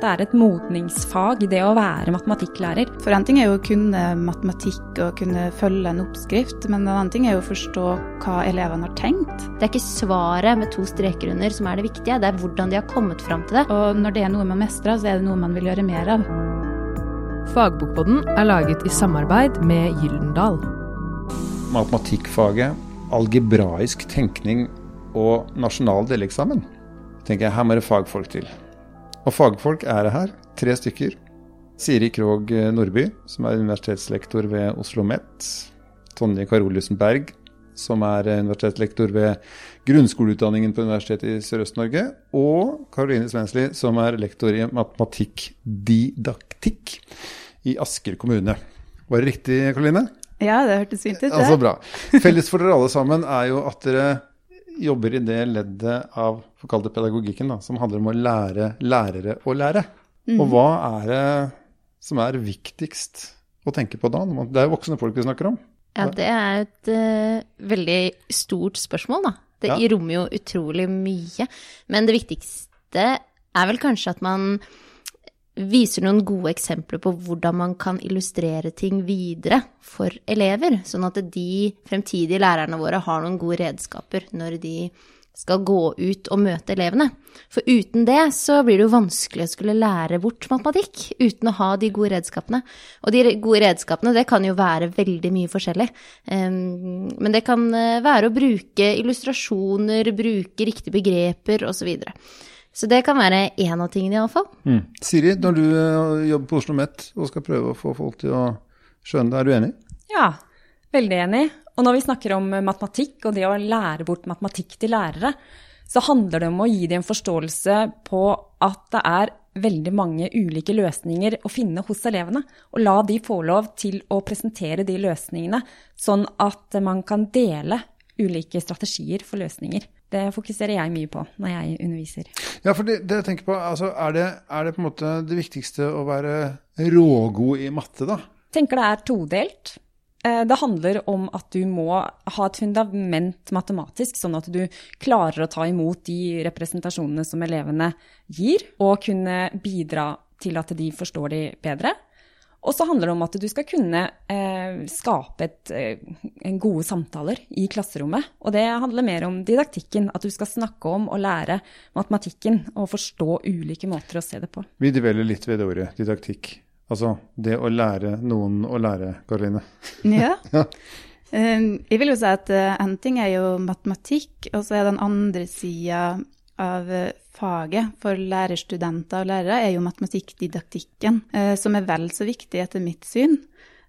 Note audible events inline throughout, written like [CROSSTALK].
det er et modningsfag, det å være matematikklærer. For en ting er jo å kunne matematikk og kunne følge en oppskrift, men en annen ting er jo å forstå hva elevene har tenkt. Det er ikke svaret med to streker under som er det viktige, det er hvordan de har kommet fram til det. Og når det er noe man mestrer, så er det noe man vil gjøre mer av. Fagbokboden er laget i samarbeid med Gyldendal. Matematikkfaget, algebraisk tenkning og nasjonal deleksamen. tenker jeg, Her må det fagfolk til. Og fagfolk er det her. Tre stykker. Siri Krogh Nordby, som er universitetslektor ved Oslo OsloMet. Tonje Karoliussen Berg, som er universitetslektor ved grunnskoleutdanningen på Universitetet i Sørøst-Norge. Og Karoline Svensli, som er lektor i matematikkdidaktikk i Asker kommune. Var det riktig, Karoline? Ja, det hørtes fint ut. Ja. Altså, bra. Felles for dere alle sammen er jo at dere jobber i det leddet av det pedagogikken da, som handler om å lære lærere å lære. Mm. Og hva er det som er viktigst å tenke på da? Det er jo voksne folk vi snakker om. Ja, det er et uh, veldig stort spørsmål, da. Det ja. rommer jo utrolig mye. Men det viktigste er vel kanskje at man viser noen gode eksempler på hvordan man kan illustrere ting videre for elever, sånn at de fremtidige lærerne våre har noen gode redskaper når de skal gå ut og møte elevene. For uten det så blir det jo vanskelig å skulle lære bort matematikk uten å ha de gode redskapene. Og de gode redskapene, det kan jo være veldig mye forskjellig. Men det kan eh, være å bruke illustrasjoner, bruke riktige begreper osv. Så, videre. Så det kan være én av tingene, iallfall. Mm. Siri, når du eh, jobber på Oslo OsloMet og skal prøve å få folk til å skjønne det, er du enig? Ja, veldig enig. Og når vi snakker om matematikk og det å lære bort matematikk til lærere, så handler det om å gi dem en forståelse på at det er veldig mange ulike løsninger å finne hos elevene. Og la de få lov til å presentere de løsningene, sånn at man kan dele ulike strategier for løsninger. Det fokuserer jeg mye på når jeg underviser. Ja, for det, det jeg tenker på, altså, er, det, er, det, på en måte det viktigste å være rågod i matte, da? Jeg tenker det er todelt. Eh, det handler om at du må ha et fundament matematisk, sånn at du klarer å ta imot de representasjonene som elevene gir, og kunne bidra til at de forstår de bedre. Og så handler det om at du skal kunne eh, skape et, eh, gode samtaler i klasserommet. Og det handler mer om didaktikken. At du skal snakke om og lære matematikken og forstå ulike måter å se det på. Vi dveler litt ved det ordet didaktikk. Altså det å lære noen å lære, Karoline. [LAUGHS] Ja. [LAUGHS] ja. Um, jeg vil jo si at uh, en ting er jo matematikk, og så er den andre sida av uh, faget for lærerstudenter og lærere er jo matematikkdidaktikken, uh, som er vel så viktig etter mitt syn.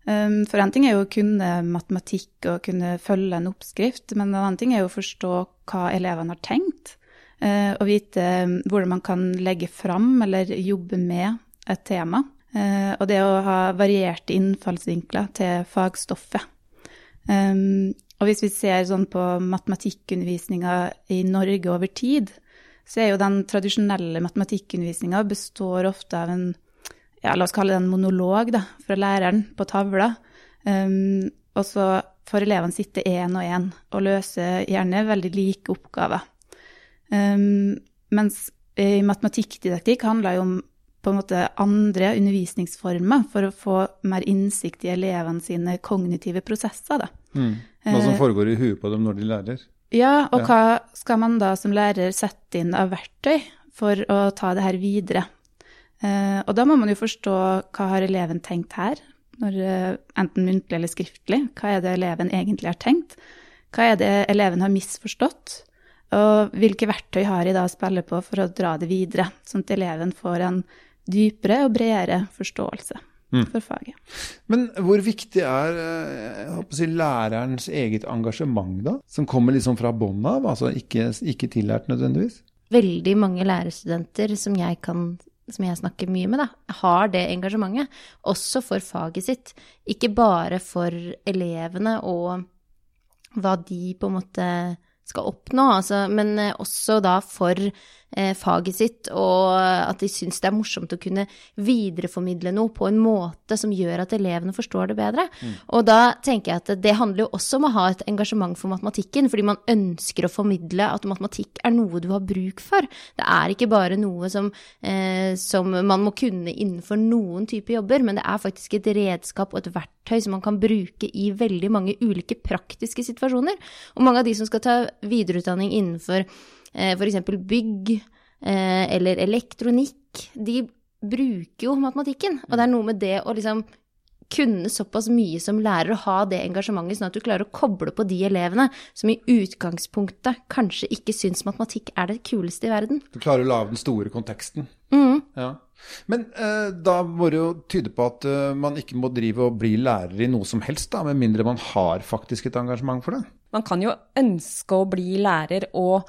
Um, for en ting er jo å kunne matematikk og kunne følge en oppskrift, men en annen ting er jo å forstå hva elevene har tenkt. Uh, og vite um, hvordan man kan legge fram eller jobbe med et tema. Og det å ha varierte innfallsvinkler til fagstoffet. Um, og hvis vi ser sånn på matematikkundervisninga i Norge over tid, så er jo den tradisjonelle matematikkundervisninga består ofte av en ja, la oss kalle det en monolog da, fra læreren på tavla. Um, og så får elevene sitte én og én og løse gjerne veldig like oppgaver. Um, mens i matematikkdidaktikk handler jo om på en måte andre undervisningsformer for å få mer innsikt i elevene sine kognitive prosesser. Da. Mm. Hva som eh, foregår i huet på dem når de lærer? Ja, og hva skal man da som lærer sette inn av verktøy for å ta det her videre? Uh, og da må man jo forstå hva har eleven tenkt her, når, uh, enten muntlig eller skriftlig. Hva er det eleven egentlig har tenkt? Hva er det eleven har misforstått? Og hvilke verktøy har de da å spille på for å dra det videre, sånn at eleven får en dypere og bredere forståelse mm. for faget. Men hvor viktig er eh, si, lærerens eget engasjement, da? Som kommer liksom fra bånn av, altså ikke, ikke tillært nødvendigvis? Veldig mange lærerstudenter som jeg, kan, som jeg snakker mye med, da, har det engasjementet. Også for faget sitt. Ikke bare for elevene og hva de på en måte skal oppnå, altså, men eh, også da for faget sitt, og at de syns det er morsomt å kunne videreformidle noe på en måte som gjør at elevene forstår det bedre. Mm. Og da tenker jeg at det handler jo også om å ha et engasjement for matematikken, fordi man ønsker å formidle at matematikk er noe du har bruk for. Det er ikke bare noe som, eh, som man må kunne innenfor noen type jobber, men det er faktisk et redskap og et verktøy som man kan bruke i veldig mange ulike praktiske situasjoner. Og mange av de som skal ta videreutdanning innenfor eh, f.eks. bygg eh, eller elektronikk, de bruker jo matematikken. Og det er noe med det å liksom kunne såpass mye som lærer å ha det engasjementet, sånn at du klarer å koble på de elevene som i utgangspunktet kanskje ikke syns matematikk er det kuleste i verden. Du klarer å lage den store konteksten. Mm. Ja. Men eh, da må det jo tyde på at eh, man ikke må drive og bli lærer i noe som helst, da, med mindre man har faktisk et engasjement for det. Man kan jo ønske å bli lærer, og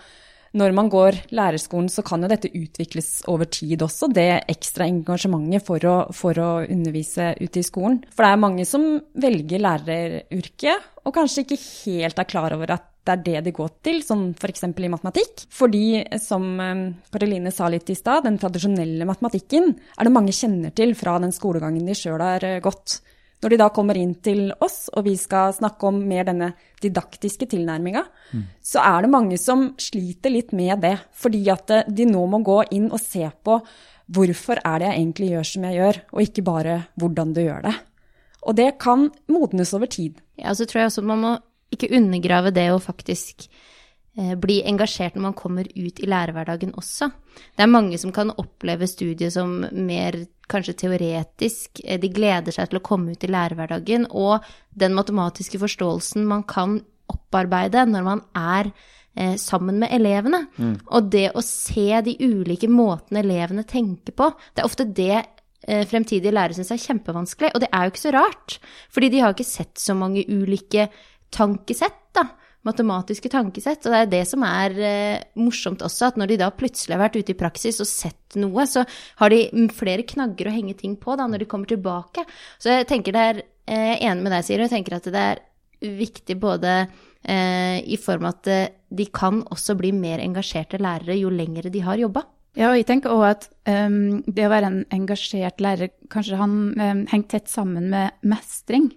når man går lærerskolen, så kan jo dette utvikles over tid også, det ekstra engasjementet for å, for å undervise ute i skolen. For det er mange som velger læreryrket, og kanskje ikke helt er klar over at det er det de går til, som f.eks. I matematikk. Fordi, som eh, Karoline sa litt i stad, den tradisjonelle matematikken er det mange kjenner til fra den skolegangen de sjøl har eh, gått. Når de da kommer inn til oss, og vi skal snakke om mer denne didaktiske tilnærminga, mm. så er det mange som sliter litt med det. Fordi at eh, de nå må gå inn og se på hvorfor er det jeg egentlig gjør som jeg gjør, og ikke bare hvordan du gjør det. Og det kan modnes over tid. Ja, så tror jeg også man må ikke undergrave det å faktisk bli engasjert når man kommer ut i lærerhverdagen også. Det er mange som kan oppleve studiet som mer kanskje teoretisk. Eh, de gleder seg til å komme ut i lærerhverdagen. Og den matematiske forståelsen man kan opparbeide når man er eh, sammen med elevene. Mm. Og det å se de ulike måtene elevene tenker på, det er ofte det eh, fremtidige lærere syns er kjempevanskelig. Og det er jo ikke så rart, fordi de har ikke sett så mange ulike tankesett, da. Matematiske tankesett. Og det er det som er eh, morsomt også, at når de da plutselig har vært ute i praksis og sett noe, så har de flere knagger å henge ting på da, når de kommer tilbake. Så jeg tenker det er eh, enig med deg, Siri, og tenker at det er viktig både eh, i form at eh, de kan også bli mer engasjerte lærere jo lengre de har jobba. Ja, og jeg tenker også at um, det å være en engasjert lærer kanskje han um, henger tett sammen med mestring.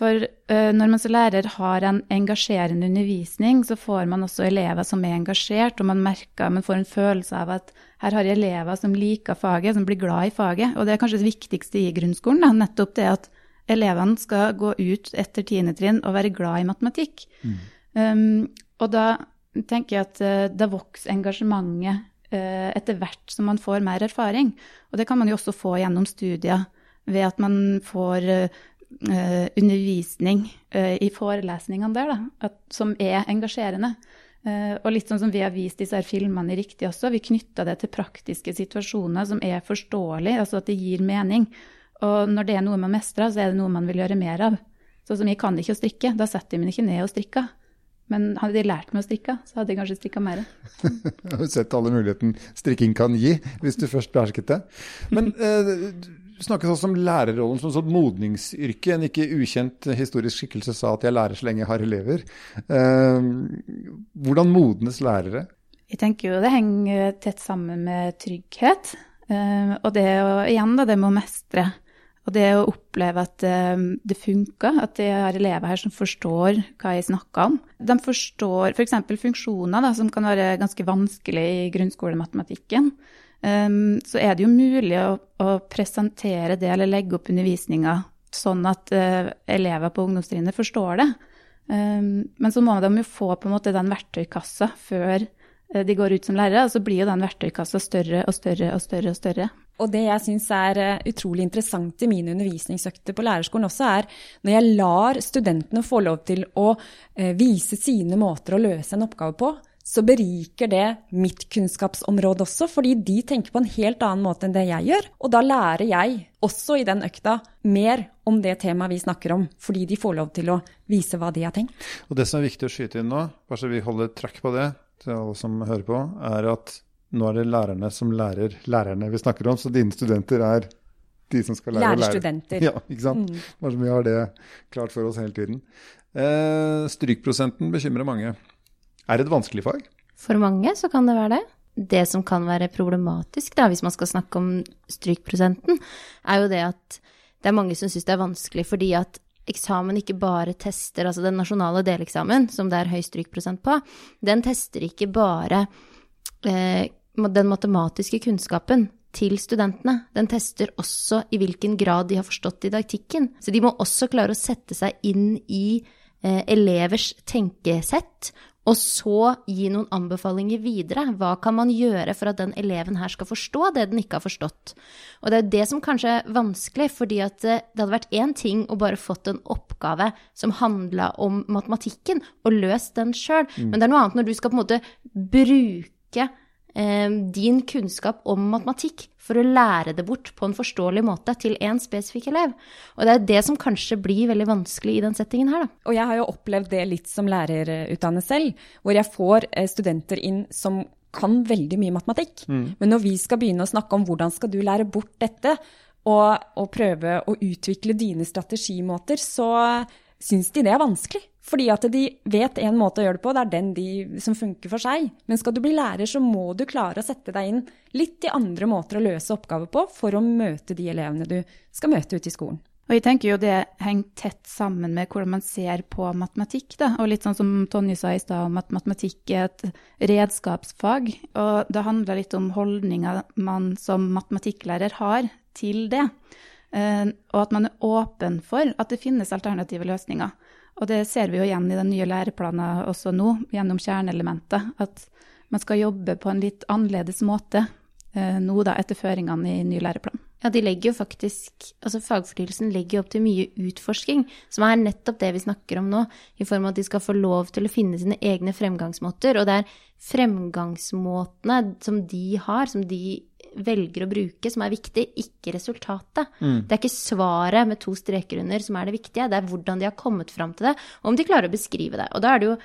For uh, når man som lærer har en engasjerende undervisning, så får man også elever som er engasjert, og man merker, man får en følelse av at her har jeg elever som liker faget, som blir glad i faget. Og det er kanskje det viktigste i grunnskolen, da, nettopp det at elevene skal gå ut etter tiende trinn og være glad i matematikk. Mm. Um, og da tenker jeg at uh, da vokser engasjementet uh, etter hvert som man får mer erfaring. Og det kan man jo også få gjennom studier ved at man får undervisning uh, i forelesningene der, da, at, som er engasjerende. Uh, og litt sånn som vi har vist disse her filmene Riktig også, vi knytter det til praktiske situasjoner som er forståelige, altså at det gir mening. Og når det er noe man mestrer, så er det noe man vil gjøre mer av. Sånn som jeg kan ikke å strikke, da setter jeg meg ikke ned og strikker. Men hadde de lært meg å strikke, så hadde de kanskje strikka mer. jeg [LAUGHS] har sett alle muligheten strikking kan gi, hvis du først behersket det. Men eh, du snakkes også om lærerrollen som sånn modningsyrke. En ikke ukjent historisk skikkelse sa at jeg lærer så lenge jeg har elever. Eh, hvordan modnes lærere? Jeg tenker jo det henger tett sammen med trygghet. Eh, og det å, igjen da, det med å mestre. Og det å oppleve at eh, det funker, at jeg har elever her som forstår hva jeg snakker om. De forstår f.eks. For funksjoner da, som kan være ganske vanskelig i grunnskolematematikken. Um, så er det jo mulig å, å, presentere det eller legge opp undervisninga sånn at uh, elever på ungdomstrinnet forstår det. Um, men så må de jo få på en måte den verktøykassa før uh, de går ut som lærere, og så blir jo den verktøykassa større og større og større. Og større. Og det jeg syns er uh, utrolig interessant i mine undervisningsøkter på lærerskolen også, er når jeg lar studentene få lov til å vise sine måter å løse en oppgave på, så beriker det mitt kunnskapsområde også, fordi de tenker på en helt annen måte enn det jeg gjør. Og da lærer jeg, også i den økta, mer om det temaet vi snakker om, fordi de får lov til å vise hva de har tenkt. Og det som er viktig å skyte inn nå, bare så vi holder trakk på det til alle som hører på, er at nå er det lærerne som lærer lærerne vi snakker om, så dine studenter er de som skal lære å lære. Lærerstudenter. [LAUGHS] Ja, ikke sant. Mm. Bare så vi har det klart for oss hele tiden. Eh, strykprosenten bekymrer mange. Er det et vanskelig fag? For mange så kan det være det. det som kan være problematisk, da, hvis man skal snakke om strykprosenten, er jo det at det er mange som syns det er vanskelig fordi at eksamen ikke bare tester, altså den nasjonale deleksamen, som det er høy strykprosent på, den tester ikke bare eh, den matematiske kunnskapen til studentene. Den tester også i hvilken grad de har forstått didaktikken. Så de må også klare å sette seg inn i eh, elevers tenkesett og så gi noen anbefalinger videre. Hva kan man gjøre for at den eleven her skal forstå det den ikke har forstått? Og det er det som kanskje er vanskelig, fordi at det hadde vært én ting å bare fått en oppgave som handla om matematikken, og løst den sjøl, mm. men det er noe annet når du skal på en måte bruke eh, din kunnskap om matematikk for å lære det bort på en forståelig måte til én spesifikk elev. Og det er det som kanskje blir veldig vanskelig i den settingen her, da. Og jeg har jo opplevd det litt som lærerutdannet selv, hvor jeg får eh, studenter inn som kan veldig mye matematikk. Mm. Men når vi skal begynne å snakke om hvordan skal du lære bort dette, og, og prøve å utvikle dine strategimåter, så syns de det er vanskelig. Fordi at de vet en måte å gjøre det på, det er den de som funker for seg. Men skal du bli lærer, så må du klare å sette deg inn litt i andre måter å løse oppgaver på for å møte de elevene du skal møte ute i skolen. Og jeg tenker jo det henger tett sammen med hvordan man ser på matematikk. Da. Og litt sånn som Tonje sa i stad, om at matematikk er et redskapsfag. Og det handler litt om holdninga man som matematikklærer har til det. Eh, og at man er åpen for at det finnes alternative løsninger. Og det ser vi jo igjen i den nye læreplanen også nå, gjennom kjerneelementet. At man skal jobbe på en litt annerledes måte eh, nå da, etter føringene i ny læreplan. Ja, de legger jo faktisk Altså fagfornyelsen legger jo opp til mye utforsking, som er nettopp det vi snakker om nå, i form av at de skal få lov til å finne sine egne fremgangsmåter. Og det er fremgangsmåtene som de har, som de velger å bruke, som er viktig, ikke resultatet. Mm. Det er ikke svaret med to streker under som er det viktige, det er hvordan de har kommet fram til det, og om de klarer å beskrive det. Og da er det jo,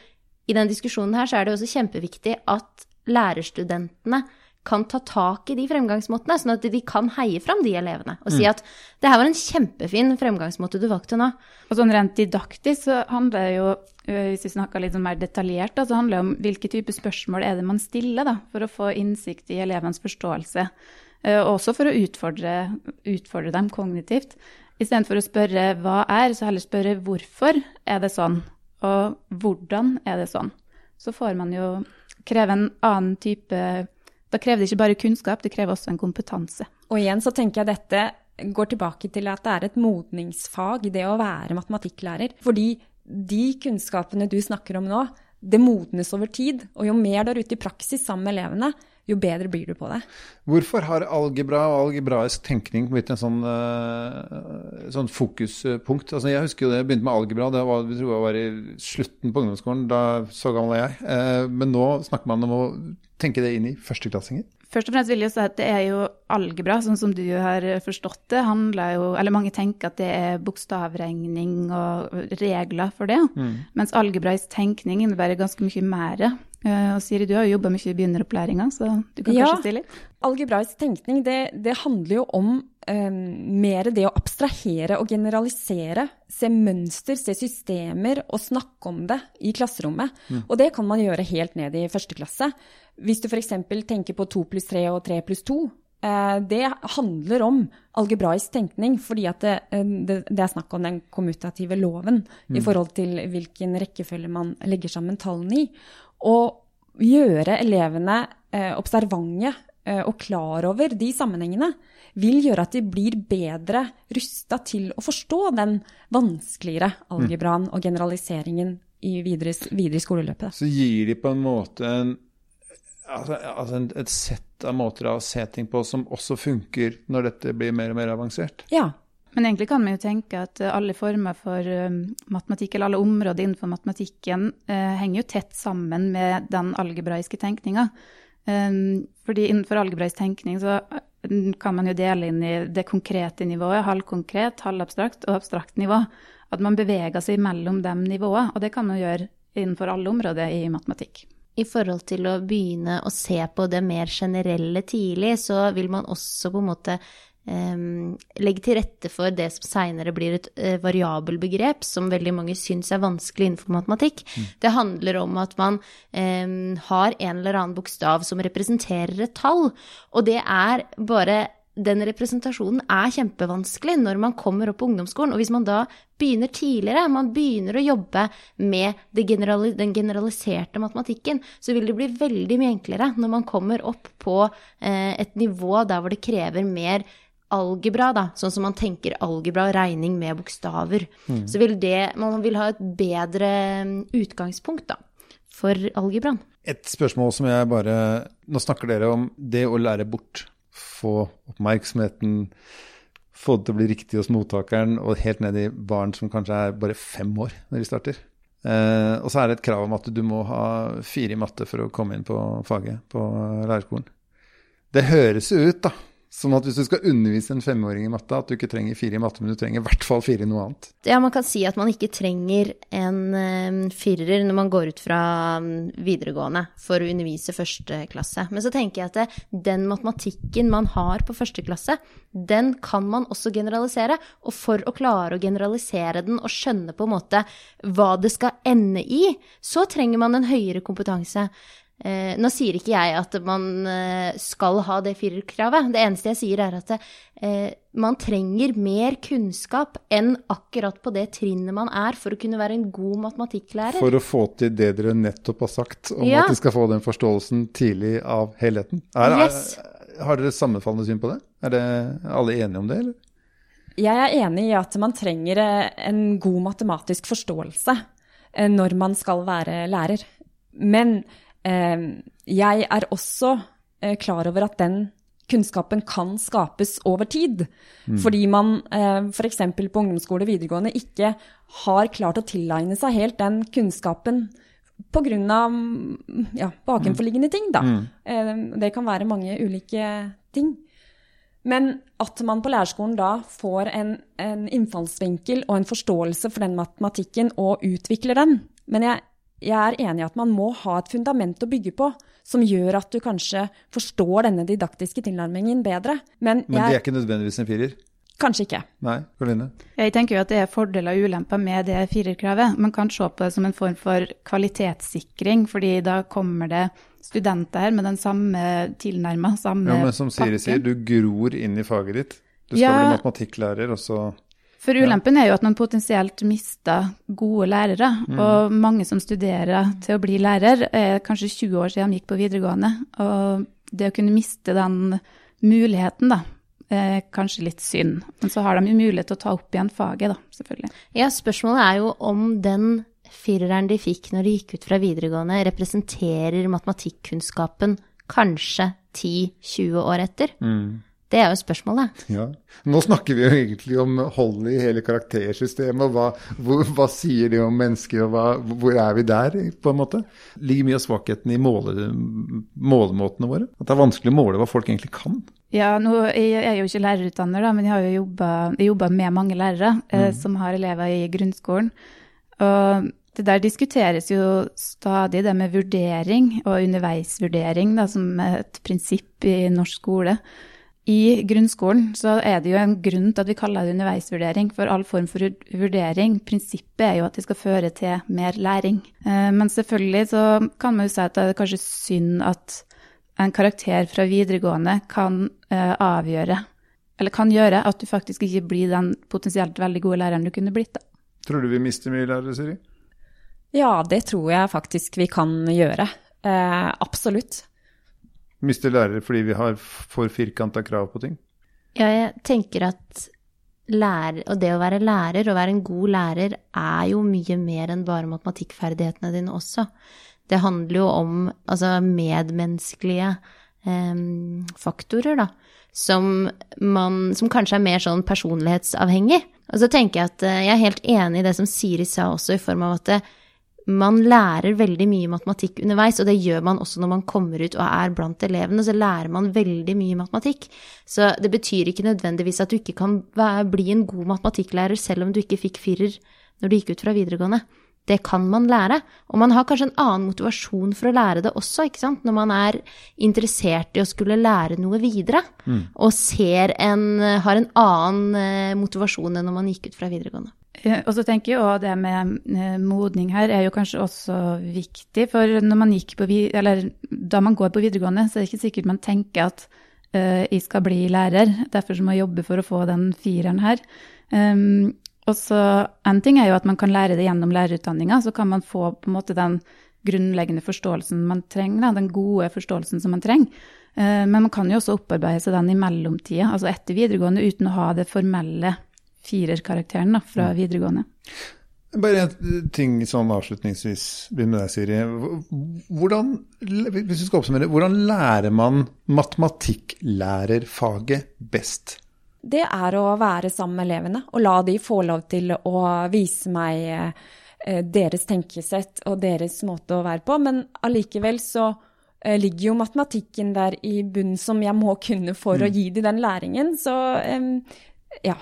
i den diskusjonen her, så er det også kjempeviktig at lærerstudentene kan ta tak i de fremgangsmåtene, sånn at de kan heie fram de elevene og mm. si at det her var en kjempefin fremgangsmåte du valgte nå. Og sånn rent didaktisk så handler det jo, hvis vi snakker litt sånn mer detaljert, da, så handler det om hvilke type spørsmål er det man stiller da, for å få innsikt i elevens forståelse. Og også for å utfordre, utfordre dem kognitivt. Istedenfor å spørre hva er, så heller spørre hvorfor er det sånn, og hvordan er det sånn. Så får man jo kreve en annen type da krever det ikke bare kunnskap, det krever også en kompetanse. Og igjen så tenker jeg dette går tilbake til at det er et modningsfag, det å være matematikklærer. Fordi de kunnskapene du snakker om nå, det modnes over tid. Og jo mer du er ute i praksis sammen med elevene, jo bedre blir du på det. Hvorfor har algebra og algebraisk tenkning blitt en sånn, uh, sånn fokuspunkt? Altså, jeg husker jo det, jeg begynte med algebra, det var, vi tror jeg var i slutten på ungdomsskolen. Da så gammel er jeg. Uh, men nå snakker man om å tenke det inn i førsteklassinger? Først og fremst vil jeg si at det er jo algebra, sånn som du har forstått det. handler jo, eller Mange tenker at det er bokstavregning og regler for det. Mm. Mens algebraisk tenkning innebærer ganske mye mer. Eh, og Siri, du har jo jobba mye i begynneropplæringa, så du kan ja, kanskje si litt? Algebraisk tenkning det, det handler jo om um, mer det å abstrahere og generalisere. Se mønster, se systemer og snakke om det i klasserommet. Mm. Og det kan man gjøre helt ned i første klasse. Hvis du f.eks. tenker på to pluss tre og tre pluss to, uh, det handler om algebraisk tenkning, fordi at det, eh, det, det, er snakk om den kommutative loven mm. i forhold til hvilken rekkefølge man legger sammen tallene i. Og gjøre elevene uh, observante uh, og klar over de sammenhengene vil gjøre at de blir bedre rusta til å forstå den vanskeligere algebraen og generaliseringen i videre, videre i skoleløpet. Så gir de på en måte en, altså, altså et sett av måter å se ting på som også funker når dette blir mer og mer avansert? Ja. Men egentlig kan man jo tenke at alle former for um, matematikk, eller alle områder innenfor matematikken, uh, henger jo tett sammen med den algebraiske tenkninga. Fordi innenfor algebraisk tenkning så kan man jo dele inn i det konkrete nivået, halvkonkret, halvabstrakt og abstrakt nivå. At man beveger seg mellom de nivåene, og det kan man gjøre innenfor alle områder i matematikk. I forhold til å begynne å se på det mer generelle tidlig, så vil man også på en måte legge til rette for det som seinere blir et uh, variabelbegrep, som veldig mange syns er vanskelig innenfor matematikk. Mm. Det handler om at man um, har en eller annen bokstav som representerer et tall, og det er bare den representasjonen er kjempevanskelig når man kommer opp på ungdomsskolen. Og hvis man da begynner tidligere, man begynner å jobbe med generali den generaliserte matematikken, så vil det bli veldig mye enklere når man kommer opp på eh, et nivå der hvor det krever mer algebra, da, sånn som man tenker algebra og regning med bokstaver, mm. så vil det Man vil ha et bedre mm, utgangspunkt, da, for algebraen. Et spørsmål som jeg bare Nå snakker dere om det å lære bort. Få oppmerksomheten, få det til å bli riktig hos mottakeren, og helt ned i barn som kanskje er bare fem år når de starter. Eh, og så er det et krav om at du må ha fire i matte for å komme inn på faget på lærerskolen. Det høres ut, da, Sånn at hvis du skal undervise en femåring i matte, at du ikke trenger fire i matte, men du trenger i hvert fall fire i noe annet. Ja, man kan si at man ikke trenger en um, firer når man går ut fra um, videregående for å undervise første klasse. Men så tenker jeg at den matematikken man har på første klasse, den kan man også generalisere. Og for å klare å generalisere den og skjønne på en måte hva det skal ende i, så trenger man en høyere kompetanse. Eh, nå sier ikke jeg at man eh, skal ha det firerkravet. Det eneste jeg sier, er at eh, man trenger mer kunnskap enn akkurat på det trinnet man er, for å kunne være en god matematikklærer. For å få til det dere nettopp har sagt, om ja. at de skal få den forståelsen tidlig av helheten. Er, yes. er, har dere sammenfallende syn på det? Er det alle enige om det, eller? Jeg er enig i at man trenger eh, en god matematisk forståelse eh, når man skal være lærer. Men jeg er også eh, klar over at den kunnskapen kan skapes over tid. Mm. Fordi man eh, f.eks. på ungdomsskole og videregående ikke har klart å tilegne seg helt den kunnskapen pga. Ja, bakenforliggende ting, da. Mm. Ehm, det kan være mange ulike ting. Men at man på lærerskolen da får en, en innfallsvinkel og en forståelse for den matematikken og utvikler den. Men jeg jeg er enig i at man må ha et fundament å bygge på, som gjør at du kanskje forstår denne didaktiske tilnærmingen bedre. Men, Men det er ikke nødvendigvis en firer? Kanskje ikke. Nei, Karoline? Jeg tenker jo at det er fordeler og ulemper med det firerkravet. Man kan se på det som en form for kvalitetssikring, fordi da kommer det studenter her med den samme tilnærma, samme pakken. Ja, men som Siri sier, du gror inn i faget ditt. Du skal ja, bli matematikklærer, og så for ulempen er jo at man potensielt mister gode lærere. Mm. Og mange som studerer til å bli lærer, er kanskje 20 år siden de gikk på videregående. Og det å kunne miste den muligheten, da, er kanskje litt synd. Men så har de jo mulighet til å ta opp igjen faget, da, selvfølgelig. Ja, spørsmålet er jo om den fireren de fikk når de gikk ut fra videregående, representerer matematikkunnskapen kanskje 10-20 år etter. Mm. Det er jo spørsmålet. Ja. Nå snakker vi jo egentlig om hold i hele karaktersystemet. og hva, hvor, hva, sier det om mennesker, og hva, hvor er vi der, på en måte? Ligger mye av svakheten i måle, målemåtene våre? At det er vanskelig å måle hva folk egentlig kan? Ja, nå, Jeg er jo ikke lærerutdanner, da, men jeg har jo jobba med mange lærere eh, mm. som har elever i grunnskolen. Og det der diskuteres jo stadig, det med vurdering og underveisvurdering da, som et prinsipp i norsk skole. I grunnskolen så er det jo en grunn til at vi kaller det underveisvurdering. For all form for vurdering, prinsippet er jo at det skal føre til mer læring. Eh, men selvfølgelig så kan man jo si at det er kanskje synd at en karakter fra videregående kan eh, avgjøre, eller kan gjøre, at du faktisk ikke blir den potensielt veldig gode læreren du kunne blitt. da. Tror du vi mister mye lærere, Siri? Ja, det tror jeg faktisk vi kan gjøre. Eh, absolutt. Mister lærere fordi vi har for firkanta krav på ting? Ja, jeg tenker at lærer, og det å være lærer, og være en god lærer, er jo mye mer enn bare matematikkferdighetene dine også. Det handler jo om altså, medmenneskelige eh, faktorer, da. Som, man, som kanskje er mer sånn personlighetsavhengig. Og så tenker jeg at eh, jeg er helt enig i det som Siri sa også, i form av at det, man lærer veldig mye matematikk underveis, og det gjør man også når man kommer ut og er blant elevene. Så lærer man veldig mye matematikk. Så det betyr ikke nødvendigvis at du ikke kan bli en god matematikklærer selv om du ikke fikk firer når du gikk ut fra videregående. det kan man lære. Og man har kanskje en annen motivasjon for å lære det også, ikke sant? Når man er interessert i å skulle lære noe videre, og ser en, har en annen eh, motivasjon enn når man gikk ut fra videregående. Eh, Og så tenker jeg også det med eh, modning her er jo kanskje også viktig. For når man gikk på, eller da man går på videregående, så er det ikke sikkert man tenker at uh, jeg skal bli lærer. Derfor må jeg jobbe for å få den fireren her. Um, og så En ting er jo at man kan lære det gjennom lærerutdanninga. Så kan man få på en måte den grunnleggende forståelsen man trenger, den gode forståelsen som man trenger. Men man kan jo også opparbeide seg den i mellomtida, altså etter videregående, uten å ha det formelle firerkarakteren fra videregående. Bare en ting sånn avslutningsvis, begynner med deg, Siri. Hvordan, hvis du skal oppsummere, hvordan lærer man matematikklærerfaget best? det er å være sammen med elevene og la de få lov til å vise meg eh, deres tenkesett og deres måte å være på. Men allikevel så eh, ligger jo matematikken der i bunnen som jeg må kunne for å gi de den læringen. Så eh, ja.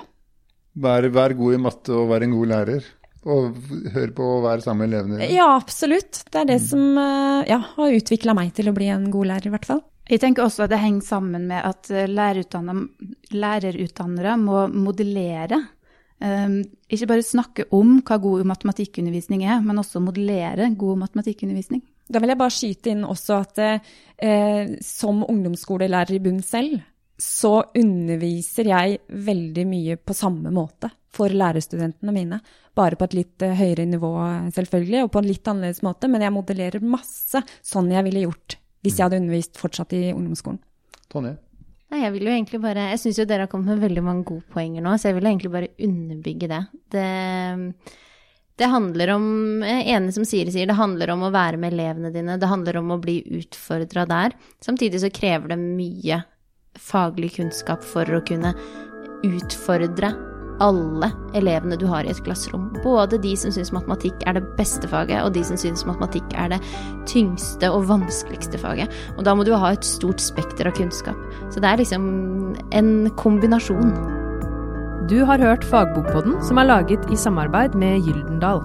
Vær, vær god i matte og vær en god lærer. Og hør på å være sammen med elevene. Ja, absolutt. Det er det som eh, ja, har utvikla meg til å bli en god lærer, i hvert fall. Jeg tenker også at det henger sammen med at eh, lærerutdannere må modellere. Um, ikke bare snakke om hva god matematikkundervisning er, men også modellere god matematikkundervisning. Da vil jeg bare skyte inn også at eh, som ungdomsskolelærer i bunn selv, så underviser jeg veldig mye på samme måte for lærerstudentene mine. Bare på et litt eh, høyere nivå, selvfølgelig, og på en litt annerledes måte. Men jeg modellerer masse sånn jeg ville gjort hvis jeg hadde undervist fortsatt i ungdomsskolen. Tonje? Nei, jeg vil jo egentlig bare Jeg syns jo dere har kommet med veldig mange gode poenger nå, så jeg vil egentlig bare underbygge det. Det, det handler om jeg er som Siri sier, det handler om å være med elevene dine. Det handler om å bli utfordra der. Samtidig så krever det mye faglig kunnskap for å kunne utfordre alle elevene du har i et klasserom. Både de som syns matematikk er det beste faget, og de som syns matematikk er det tyngste og vanskeligste faget. Og da må du ha et stort spekter av kunnskap. Så det er liksom en kombinasjon. Du har hørt Fagbokpodden, som er laget i samarbeid med Gyldendal.